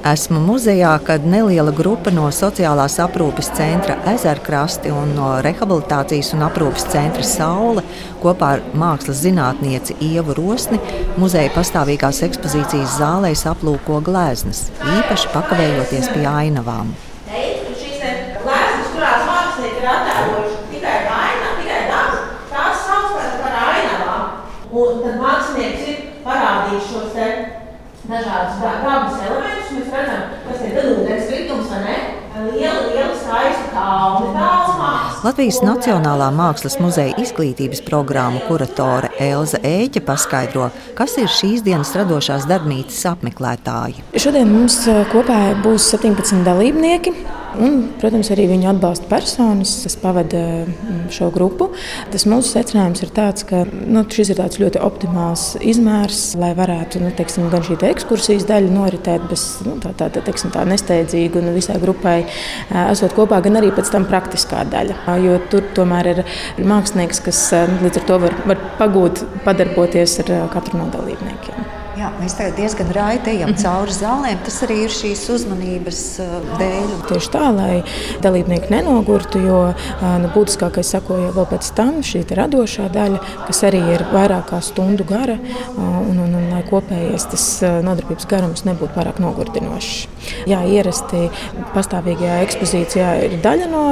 Esmu muzejā, kad neliela grupa no sociālās aprūpes centra Ezerkrasti un no rehabilitācijas un aprūpes centra Saule kopā ar mākslas zinātnieci Ievu Rosni muzeja pastāvīgās ekspozīcijas zālēs aplūko gleznas, īpaši pakavējoties pie ainavām. Un tad mākslinieks ir parādījis šos dažādus dabas elementus. Kas ir ūdenskritums vai ne? Liela, liela skaista daudz mākslas. Latvijas Nacionālā mākslas muzeja izglītības programmu kuratore Elza Ēķa paskaidro, kas ir šīs dienas radošās darbnīcas apmeklētāji. Šodien mums eh, kopā būs 17 dalībnieki. Un, protams, arī viņu atbalsta personas, kas pavada mm, šo grupu. Tas mūsu secinājums ir tāds, ka nu, šis ir ļoti optimāls izmērs, lai varētu nu, teiksim, gan šī te ekskursijas daļa noritēt bez nu, tā, tā, tā, teiksim, tā nesteidzīga un visai grupai esot kopā, gan arī pēc tam praktiskā daļa. Jo tur tomēr ir mākslinieks, kas līdz ar to var, var pagūt, padarboties ar katru no dalībniekiem. Jā, mēs tagad diezgan raiti ejam cauri zālēm. Tas arī ir šīs uzmanības uh, dēļ. Tieši tā, lai dalībnieki nenogurtu, jo uh, nu, būtiskākais sekoja vēl pēc tam šī radošā daļa, kas arī ir vairāk kā stundu gara, uh, un, un, un lai kopējais tas nodarbības garums nebūtu pārāk nogurdinošs. Jā, ierasti pastāvīgajā ekspozīcijā ir daļa no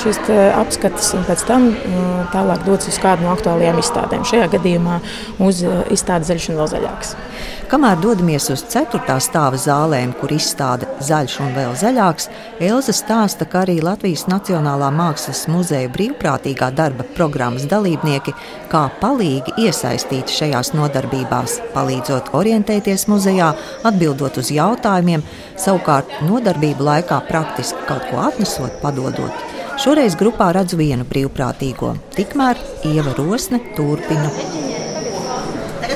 šīs apskates, un pēc tam tālāk dodas uz kādu no aktuālajām izstādēm. Šajā gadījumā uz izstādi zaļš un vēl zaļāks. Kamēr dodamies uz 4. stāva zālēm, kur izstāde zaļš un vēl zaļāks, Elza stāsta, ka arī Latvijas Nacionālā Mākslas muzeja brīvprātīgā darba programmas dalībnieki kā palīgi iesaistīti šajās nodarbībās, palīdzot orientēties muzejā, atbildot uz jautājumiem, savukārt nodarbību laikā praktiski kaut ko atnesot, padodot. Šoreiz grupā redzu vienu brīvprātīgo, tikmēr Ieva Rosne turpina.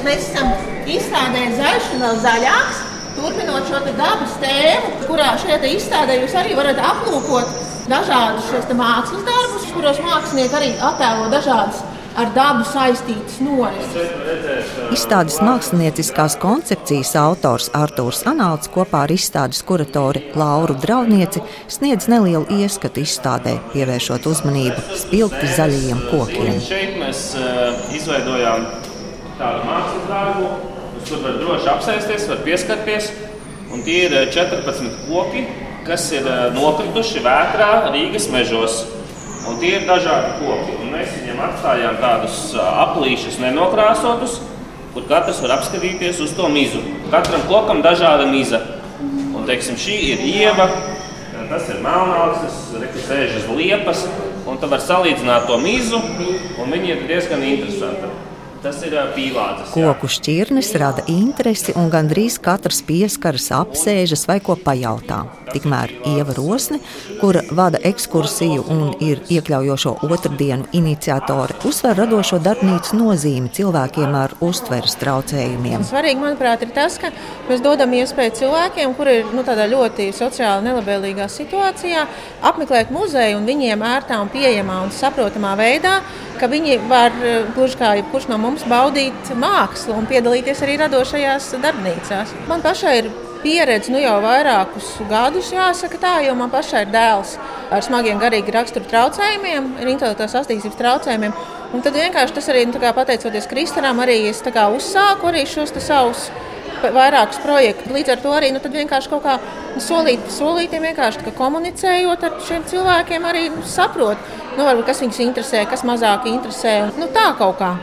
Mēs esam izstādē zaļš un vēl zaļāks. Turpinot šo dabas tēmu, kurā šajā izstādē jūs arī varat aplūkot dažādus šos mākslas darbus, kuros mākslinieki arī attēlo dažādas ar dabu saistītas norises. Izstādes mākslinieckās koncepcijas autors Artūrs Anāls kopā ar izstādes kuratori Lauru Draunieci sniedz nelielu ieskatu izstādē, pievēršot uzmanību spilgti zaļajiem kokiem. Šeit mēs uh, izveidojām tādu mākslas darbu, Tur var droši apsēsties, var pieskarties. Un tie ir 14 eh, koki, kas ir eh, nokrituši vētrā Rīgas mežos. Un tie ir dažādi koki. Un mēs viņiem atstājām tādus eh, aplīšus, nenokrāsotus, kur katrs var apskatīties uz to mizu. Katram kokam dažāda miza. Un, teiksim, šī ir ieva, tas ir sēž uz liepas. Un tu vari salīdzināt to mizu, un viņi ir diezgan interesanti. Tas ir pīlādes. Koku šķirnes rada interesi, un gandrīz katrs pieskaras, apsēžas vai ko pajautā. Tikmēr Ieva Rosne, kura vada ekskursiju un ir iekļaujošo otrdienu iniciatore, uzsver radošo darbnīcu nozīmi cilvēkiem ar uztveres traucējumiem. Svarīgi, manuprāt, ir tas, ka mēs dodam iespēju cilvēkiem, kuri ir nu, ļoti sociāli nelabvēlīgā situācijā, apmeklēt muzeju un viņiem ērtā un pieejamā un saprotamā veidā ka viņi var, eh, gluži kā jebkurš no mums, baudīt mākslu un piedalīties arī radošajās darbnīcās. Man pašai ir pieredze nu jau vairākus gadus, jāsaka tā, jo man pašai ir dēls ar smagiem garīgi rakstura traucējumiem, ar intelektuālās attīstības traucējumiem. Un tad vienkārši tas arī, nu, pateicoties Kristānam, arī es uzsāku arī šos savus vairākus projektus. Līdz ar to arī nu, vienkārši kaut kā solīt, solītiem vienkārši komunicējot ar šiem cilvēkiem, arī nu, saprot, nu, varbūt, kas viņus interesē, kas mazāk interesē. Nu, tā kaut kā.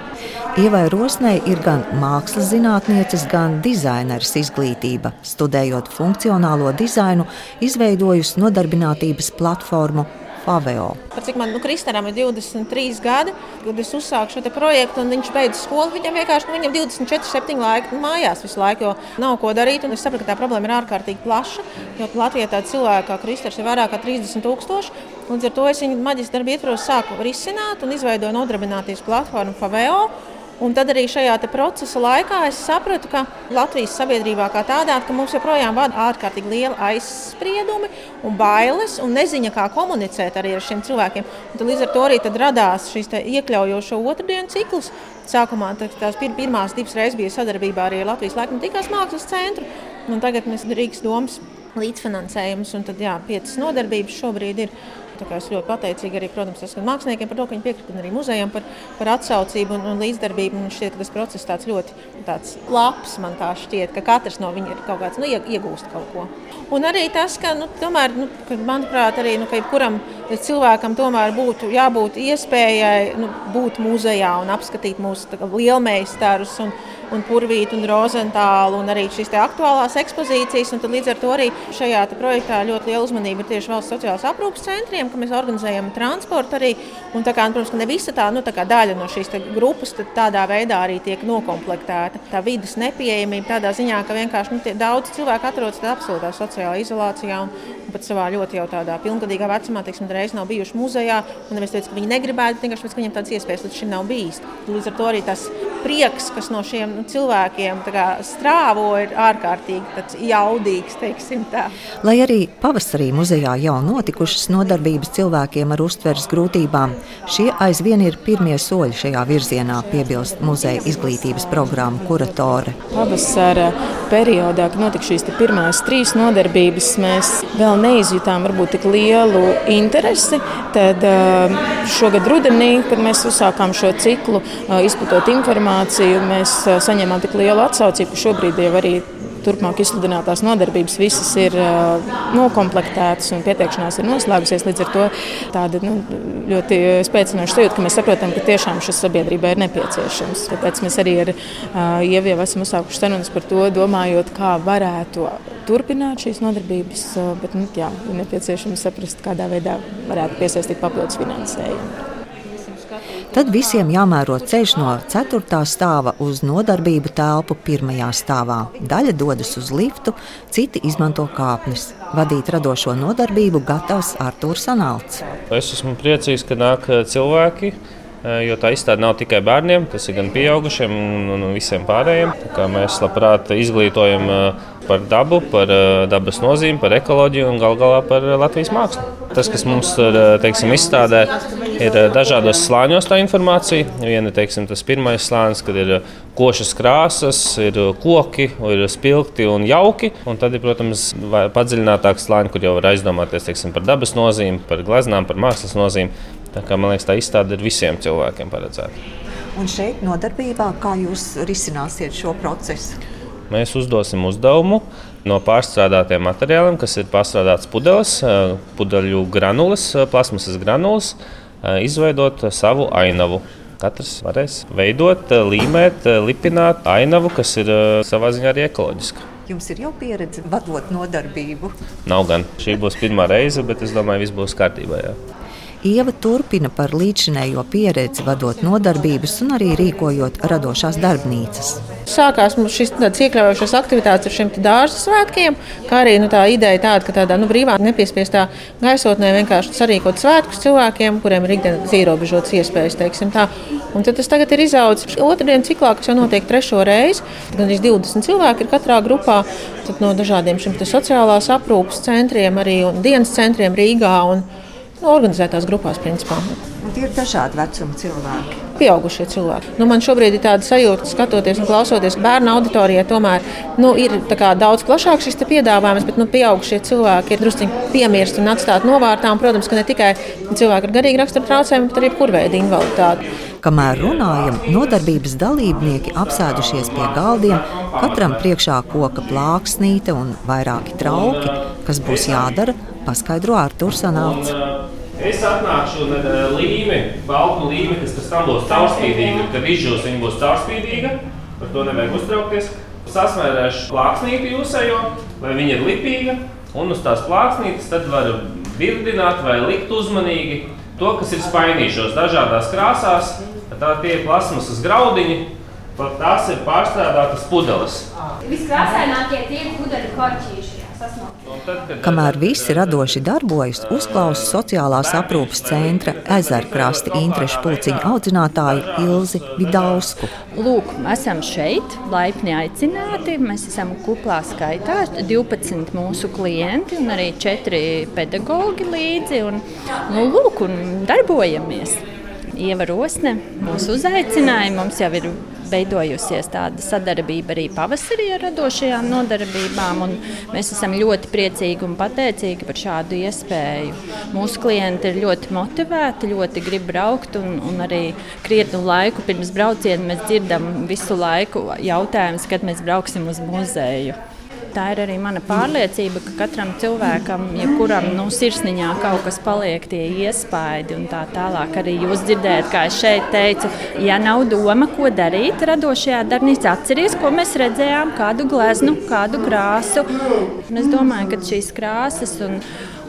Ievai Rosnei ir gan mākslas zinātnieces, gan dizaineris izglītība. Studējot funkcionālo dizainu, izveidojusi nodarbinātības platformu Paveo. Par cik man nu, Kristēnam ir 23 gadi, kad es uzsāku šo projektu, un viņš beidz skolu. Viņam vienkārši nu, viņam 24, 7 laika mājās visu laiku, jo nav ko darīt. Es saprotu, ka tā problēma ir ārkārtīgi plaša. Jo Latvijā tāda cilvēka kā Kristers ir vairāk kā 30 tūkstoši. Līdz ar to es viņu maģistra darbu ietvaros sāku risināt un izveidoju nodarbinātības platformu Paveo. Un tad arī šajā procesa laikā es sapratu, ka Latvijas sabiedrībā kā tādā, ka mums joprojām vada ārkārtīgi liela aizspriedumi un bailes un neziņa, kā komunicēt arī ar šiem cilvēkiem. Un līdz ar to arī radās šīs iekļaujošo otrdienu ciklus. Sākumā tās pir pirmās divas reizes bija sadarbībā arī ar Latvijas laikmatīgās mākslas centru, un tagad mēs Rīgas domas līdzfinansējums. Un tad, jā, piecas nodarbības šobrīd ir. Es ļoti pateicīga arī protams, esmu māksliniekiem par to, ka viņi piekrita, arī muzejam par, par atsaucību un, un līdzdarbību. Man šķiet, ka tas process tāds ļoti tāds labs. Man tā šķiet, ka katrs no viņiem ir kaut kāds nu, iegūst kaut ko. Un arī tas, ka, nu, tomēr, nu, ka manuprāt, arī nu, ka jebkuram cilvēkam tomēr būtu jābūt iespējai nu, būt muzejā un apskatīt mūsu lielmeistarus. Un, un Purvītu un Rozentālu un arī šīs aktuālās ekspozīcijas. Līdz ar to arī šajā projektā ļoti liela uzmanība ir tieši valsts sociālās aprūpas centriem, ka mēs organizējam transportu arī. Un, kā, protams, ka ne visa tā, nu, tā daļa no šīs grupas tādā veidā arī tiek nokomplektēta. Tā vidas nepieejamība tādā ziņā, ka vienkārši nu, daudz cilvēku atrodas absolūtā sociālā izolācijā. Un, un pat savā ļoti jau tādā pilngadīgā vecumā, teiksim, reiz nav bijuši muzejā. Nevis teica, ka viņi negribētu, bet vienkārši viņiem tādas iespējas līdz šim nav bijis. Līdz ar to arī tas prieks, kas no šiem nu, cilvēkiem kā, strāvo, ir ārkārtīgi jaudīgs. Lai arī pavasarī muzejā jau notikušas nodarbības cilvēkiem ar uztveres grūtībām, šie aizvien ir pirmie soļi šajā virzienā, piebilst muzeja izglītības programmu kuratore. Pavasara periodā, kad notika šīs pirmās trīs nodarbības, mēs vēl neizjutām varbūt tik lielu interesi. Tad šogad rudenī, kad mēs uzsākām šo ciklu, izplatot informāciju, mēs saņēmām tik lielu atsaucību, ka šobrīd jau arī turpmāk izsludinātās nodarbības visas ir nokomplektētas un pieteikšanās ir noslēgusies. Līdz ar to tāda nu, ļoti spēcinoša sajūta, ka mēs saprotam, ka tiešām šis sabiedrībai ir nepieciešams. Tāpēc mēs arī ar Ievu jau esam uzsākuši sarunas par to, domājot, kā varētu turpināt šīs nodarbības, bet nu, jā, ir nepieciešams saprast, kādā veidā varētu piesaistīt papildus finansējumu. Tad visiem jāmēro ceļš no 4. stāva uz nodarbību telpu 1. stāvā. Daļa dodas uz liftu, citi izmanto kāpnes. Vadīt radošo nodarbību gatavs Artūrs Sanāls. Es esmu priecīgs, ka nāk cilvēki Eh, jo tā izstāde nav tikai bērniem, tas ir gan pieaugušiem un, un visiem pārējiem. Mēs labprāt izglītojam eh, par dabu, par eh, dabas nozīmi, par ekoloģiju un gal galā par Latvijas mākslu. Tas, kas mums teiksim, izstādē, ir dažādos slāņos tā informācija. Viena ir tas pirmais slānis, kad ir košas krāsas, ir koki, ir spilgti un jauki. Un tad ir, protams, padziļinātāks slānis, kur jau var aizdomāties teiksim, par dabas nozīmi, par gleznām, par mākslas nozīmi. Tā kā, man liekas, tā izstāde ir visiem cilvēkiem paredzēta. Un šeit, nodarbībā, kā jūs risināsiet šo procesu? Mēs uzdosim uzdevumu no pārstrādātiem materiāliem, kas ir pārstrādāts pudeles, eh, pudeļu granulas, eh, plasmasas granulas, eh, izveidot savu ainavu. Katrs varēs veidot, līmēt, lipināt ainavu, kas ir savā ziņā arī ekoloģiska. Jums ir jau pieredze vadot nodarbību? Nav gan. Šī būs pirmā reize, bet es domāju, viss būs kārtībā. Jā. Ieva turpina par līdzinējo pieredzi, vadot nodarbības un arī rīkojot radošās darbnīcas. Sākās šis iekļaujošās aktivitātes ar šiem dārza svētkiem, kā arī nu, tā ideja tāda, ka tādā nu, brīvā, nepiespiestā gaisotnē vienkārši sarīkot svētkus cilvēkiem, kuriem ir ikdienas ierobežotas iespējas. Un tas tagad ir izaudzis otrdienas ciklā, kas jau notiek trešo reizi. Gan arī 20 cilvēki ir katrā grupā no dažādiem šiem sociālās aprūpas centriem, arī dienas centriem Rīgā. Un, organizētās grupās. Principā. Un tie ir dažādi vecuma cilvēki. Pieaugušie cilvēki. Nu, man šobrīd ir tāda sajūta, skatoties un klausoties, bērnu auditorijā tomēr nu, ir daudz plašāks šis piedāvājums, bet nu, pieaugušie cilvēki ir drusku piemirsti un atstāti novārtā. Un, protams, ka ne tikai cilvēki ar garīgu raksturu traucējumiem, bet arī kurveida invaliditāti. Kamēr runājam, nodarbības dalībnieki apsēdušies pie galdiem, katram priekšā koka plāksnīte un vairāki trauki, kas būs jādara, paskaidro Arthurs Anāls. Es atnākšu un uh, līme, baltu līme, kas pēc tam būs caurspīdīga. Kad izžūs, viņa būs caurspīdīga. Par to nevajag uztraukties. Sasmērēšu plāksnīti jūsējo, vai viņa ir lipīga. Un uz tās plāksnītes tad var virdināt vai likt uzmanīgi to, kas ir spainīšos dažādās krāsās. Tā tie ir plasmasas graudiņi, pat tās ir pārstrādātas pudeles. Viskrāsainākie tie ir pudeļu korķīši. Kamēr visi radoši darbojas, uzklausa sociālās aprūpes centra ezerkrasta interešu pulciņu audzinātāju Ilzi Vidausku. Lūk, esam šeit, laipni aicināti. Mēs esam kuplā skaitā, 12 mūsu klienti un arī 4 pedagoģi līdzi. Un, nu, lūk, un darbojamies. Ieva Rosne mūs uzaicināja. Mums jau ir veidojusies tāda sadarbība arī pavasarī ar radošajām nodarbībām. Mēs esam ļoti priecīgi un pateicīgi par šādu iespēju. Mūsu klienti ir ļoti motivēti, ļoti grib braukt un, un arī krietnu laiku pirms brauciena mēs dzirdam visu laiku jautājumus, kad mēs brauksim uz muzeju tā ir arī mana pārliecība, ka katram cilvēkam, jebkuram nu, sirsniņā kaut kas paliek, tie iespaidi un tā tālāk. Arī jūs dzirdējat, kā es šeit teicu, ja nav doma, ko darīt radošajā darbnīcā, atcerieties, ko mēs redzējām, kādu gleznu, kādu krāsu. Un es domāju, ka šīs krāsas un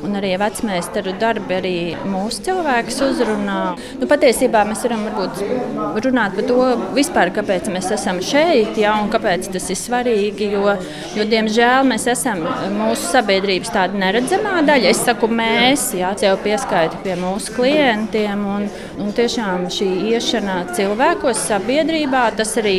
un arī vecmeistaru darbi arī mūsu cilvēkus uzrunā. Nu, patiesībā mēs varam varbūt, runāt par to, vispār, kāpēc mēs esam šeit ja, un kāpēc tas ir svarīgi. Jo, jo, diemžēl mēs esam mūsu sabiedrības tāda neredzamā daļa. Es saku, mēs ja, jau pieskaitu pie mūsu klientiem. Un, un tiešām šī iešana cilvēkos, sabiedrībā, tas arī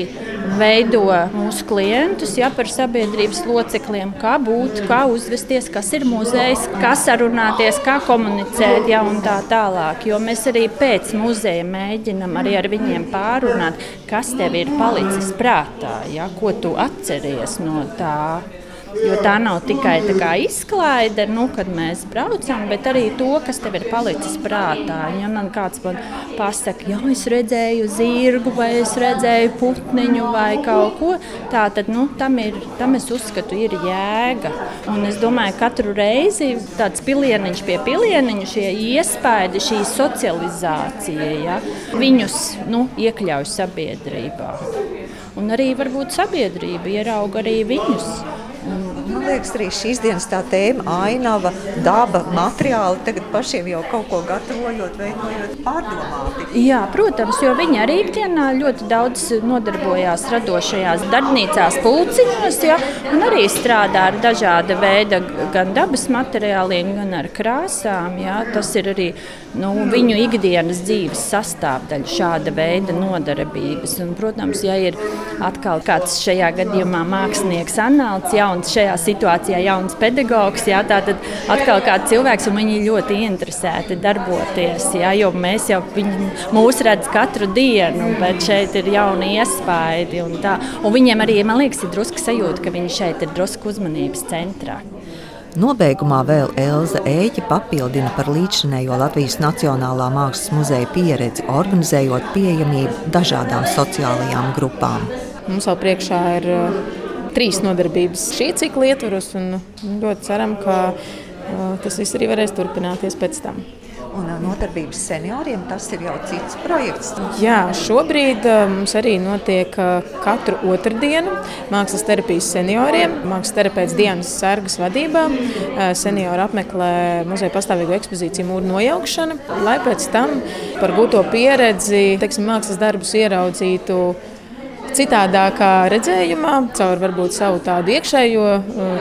veido mūsu klientus ja, par sabiedrības locekļiem, kā būt, kā uzvesties, kas ir muzejs, kā sarunāties, kā komunicēt ja, un tā tālāk. Jo mēs arī pēc muzeja mēģinam arī ar viņiem pārunāt, kas tev ir palicis prātā, ja, ko tu atceries no tā. Jo tā nav tikai tā izklaide, nu, kad mēs braucam, bet arī to, kas tev ir palicis prātā. Ja man kāds man pasakā, ja es redzēju zirgu, vai es redzēju putniņu, vai kaut ko tādu, nu, tam, ir, tam es uzskatu, ir jēga. Un es domāju, ka katru reizi tāds pilieniņš pie pilieniņa, šie iespaidi, šī socializācija, ja, viņus nu, iekļauj sabiedrībā. Un arī varbūt sabiedrība ierauga arī viņus. Man liekas, arī šīs dienas tā tēma, ainava, daba, materiāli, tagad pašiem jau kaut ko gatavojot, veidojot pārdomāti. Jā, protams, jo viņi arī ikdienā ļoti daudz nodarbojās radošajās darbnīcās, pulciņos, ja, un arī strādā ar dažāda veida gan dabas materiāliem, gan ar krāsām. Ja. Tas ir arī nu, viņu ikdienas dzīves sastāvdaļa, šāda veida nodarbības. Un, protams, ja ir atkal kāds šajā gadījumā mākslinieks, analīts, jauns šajā situācijā jauns pedagogs, jā, tad atkal kāds cilvēks, un viņi ļoti interesēti darboties, jā, jo mēs jau viņi, mūs redz katru dienu, bet šeit ir jauni iespaidi. Un tā. un viņiem arī, man liekas, ir drusku sajūta, ka viņi šeit ir drusku uzmanības centrā. Nobeigumā vēl Elza Ēķa papildina par līdzinējo Latvijas Nacionālā Mākslas muzeja pieredzi, organizējot pieejamību dažādām sociālajām grupām. Mums vēl priekšā ir trīs nodarbības šī cikla ietvaros. Ļoti ceram, ka tas viss arī varēs turpināties pēc tam. Un nodarbības senioriem tas ir jau cits projekts. Jā, šobrīd mums arī notiek katru otrdienu mākslas terapijas senioriem. Mākslas terapeits Dienas Sārgas vadībā seniori apmeklē muzeja pastāvīgo ekspozīciju mūru nojaukšanu, lai pēc tam par gūto pieredzi, teiksim, mākslas darbus ieraudzītu citādākā redzējumā, caur varbūt savu tādu iekšējo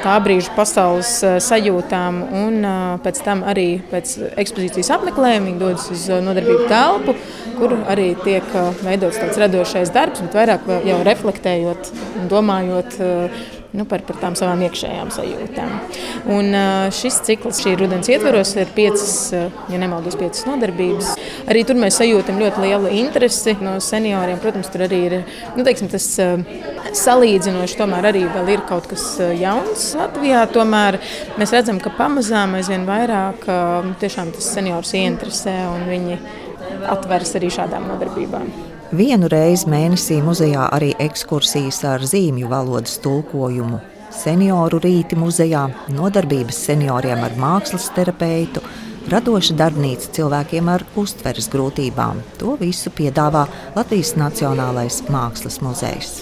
tā brīža pasaules sajūtām, un pēc tam arī pēc ekspozīcijas apmeklējuma viņi dodas uz nodarbību telpu, kur arī tiek veidots tāds radošais darbs, bet vairāk jau reflektējot un domājot nu, par, par tām savām iekšējām sajūtām. Un šis cikls šī rudens ietvaros ir piecas, ja nemaldos, piecas nodarbības. Arī tur mēs sajūtam ļoti lielu interesi no senioriem. Protams, tur arī ir nu, teiksim, tas salīdzinoši, tomēr arī ir kaut kas jauns Latvijā. Tomēr mēs redzam, ka pamazām aizvien vairāk tiešām tas seniors ieinteresē un viņi atveras arī šādām nodarbībām. Vienu reizi mēnesī muzejā arī ekskursijas ar zīmju valodas tulkojumu. Senioru rīti muzejā, nodarbības senioriem ar mākslas terapeitu, radoša darbnīca cilvēkiem ar uztveres grūtībām. To visu piedāvā Latvijas Nacionālais Mākslas muzejs.